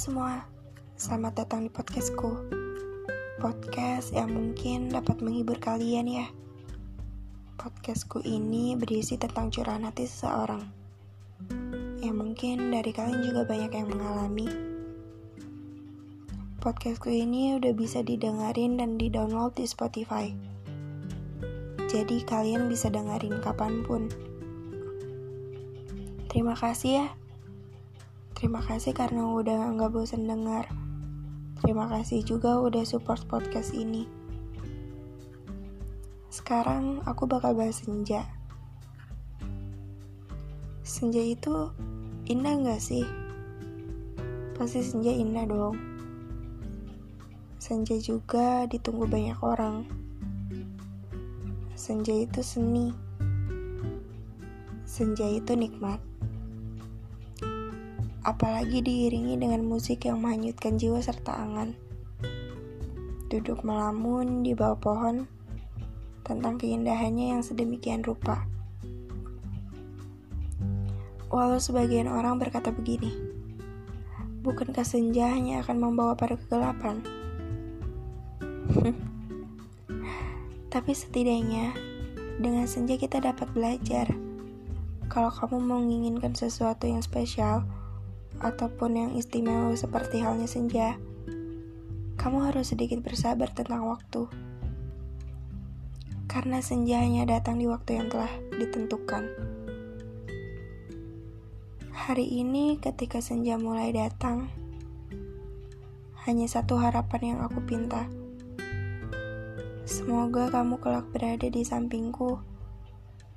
semua, selamat datang di podcastku. Podcast yang mungkin dapat menghibur kalian ya. Podcastku ini berisi tentang curahan hati seseorang. Yang mungkin dari kalian juga banyak yang mengalami. Podcastku ini udah bisa didengarin dan di-download di Spotify. Jadi kalian bisa dengerin kapan pun. Terima kasih ya Terima kasih karena udah nggak bosan dengar. Terima kasih juga udah support podcast ini. Sekarang aku bakal bahas senja. Senja itu indah nggak sih? Pasti senja indah dong. Senja juga ditunggu banyak orang. Senja itu seni. Senja itu nikmat apalagi diiringi dengan musik yang menghanyutkan jiwa serta angan. Duduk melamun di bawah pohon tentang keindahannya yang sedemikian rupa. Walau sebagian orang berkata begini, bukankah senja hanya akan membawa pada kegelapan? Tapi setidaknya, dengan senja kita dapat belajar. Kalau kamu menginginkan sesuatu yang spesial, ataupun yang istimewa seperti halnya senja, kamu harus sedikit bersabar tentang waktu. Karena senja hanya datang di waktu yang telah ditentukan. Hari ini ketika senja mulai datang, hanya satu harapan yang aku pinta. Semoga kamu kelak berada di sampingku,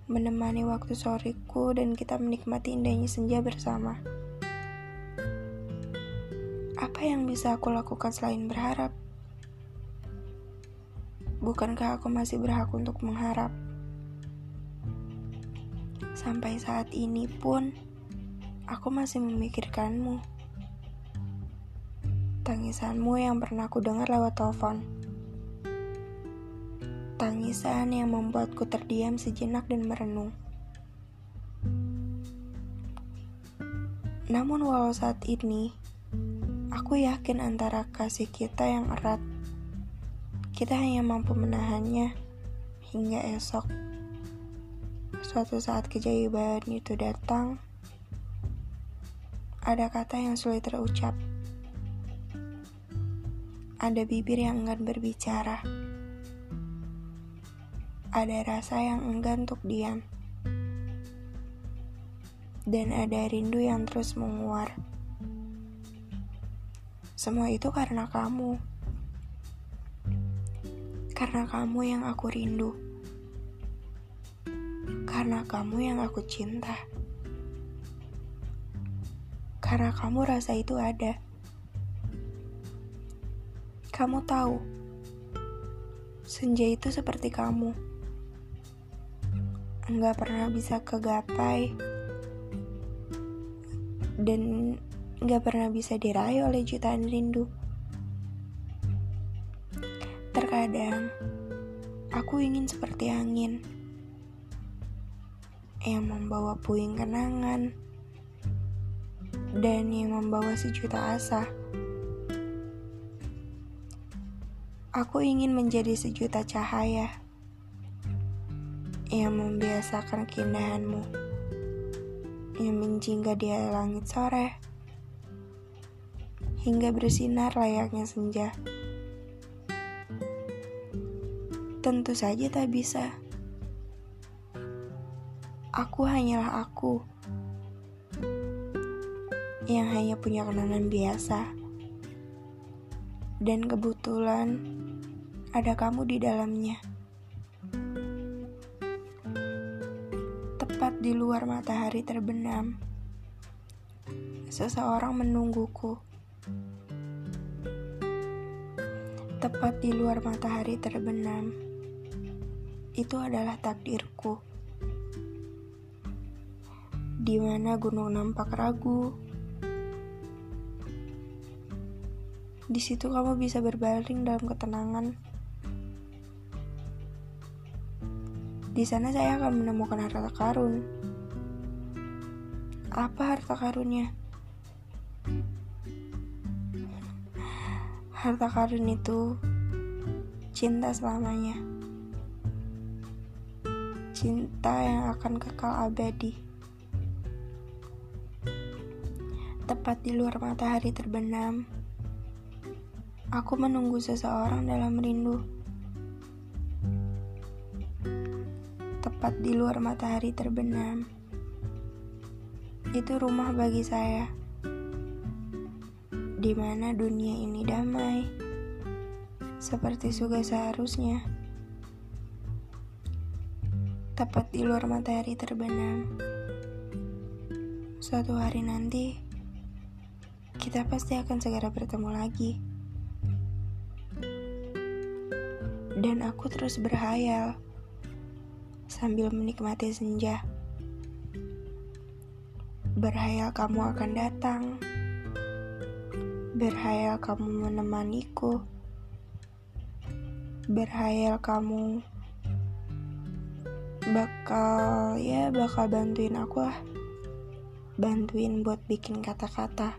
menemani waktu soreku dan kita menikmati indahnya senja bersama. Apa yang bisa aku lakukan selain berharap? Bukankah aku masih berhak untuk mengharap? Sampai saat ini pun, aku masih memikirkanmu. Tangisanmu yang pernah aku dengar lewat telepon. Tangisan yang membuatku terdiam sejenak dan merenung. Namun walau saat ini, Aku yakin antara kasih kita yang erat, kita hanya mampu menahannya hingga esok. Suatu saat keajaiban itu datang, ada kata yang sulit terucap. Ada bibir yang enggan berbicara. Ada rasa yang enggan untuk diam. Dan ada rindu yang terus menguar. Semua itu karena kamu. Karena kamu yang aku rindu. Karena kamu yang aku cinta. Karena kamu rasa itu ada. Kamu tahu, senja itu seperti kamu. Enggak pernah bisa kegapai dan gak pernah bisa diraih oleh jutaan rindu. Terkadang, aku ingin seperti angin yang membawa puing kenangan dan yang membawa sejuta asa. Aku ingin menjadi sejuta cahaya yang membiasakan keindahanmu yang menjingga di langit sore hingga bersinar layaknya senja. Tentu saja tak bisa. Aku hanyalah aku yang hanya punya kenangan biasa. Dan kebetulan ada kamu di dalamnya. Tepat di luar matahari terbenam, seseorang menungguku. Tepat di luar matahari terbenam, itu adalah takdirku. Di mana gunung nampak ragu, di situ kamu bisa berbaring dalam ketenangan. Di sana saya akan menemukan harta karun. Apa harta karunnya? Harta karun itu cinta selamanya. Cinta yang akan kekal abadi. Tepat di luar matahari terbenam, aku menunggu seseorang dalam rindu. Tepat di luar matahari terbenam, itu rumah bagi saya, di mana dunia ini damai, seperti suga seharusnya. Tepat di luar matahari terbenam, suatu hari nanti kita pasti akan segera bertemu lagi. Dan aku terus berhayal sambil menikmati senja. Berhayal kamu akan datang. Berhayal kamu menemaniku. Berhayal kamu bakal ya bakal bantuin aku lah. Bantuin buat bikin kata-kata.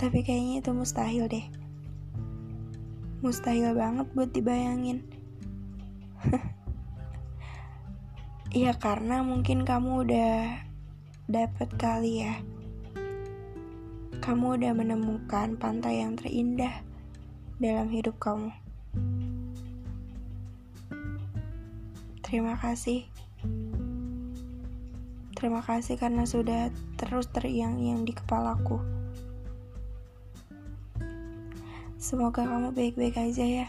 Tapi kayaknya itu mustahil deh. Mustahil banget buat dibayangin. Iya karena mungkin kamu udah dapet kali ya. Kamu udah menemukan pantai yang terindah dalam hidup kamu. Terima kasih. Terima kasih karena sudah terus teriang-iang di kepalaku. Semoga kamu baik-baik aja ya.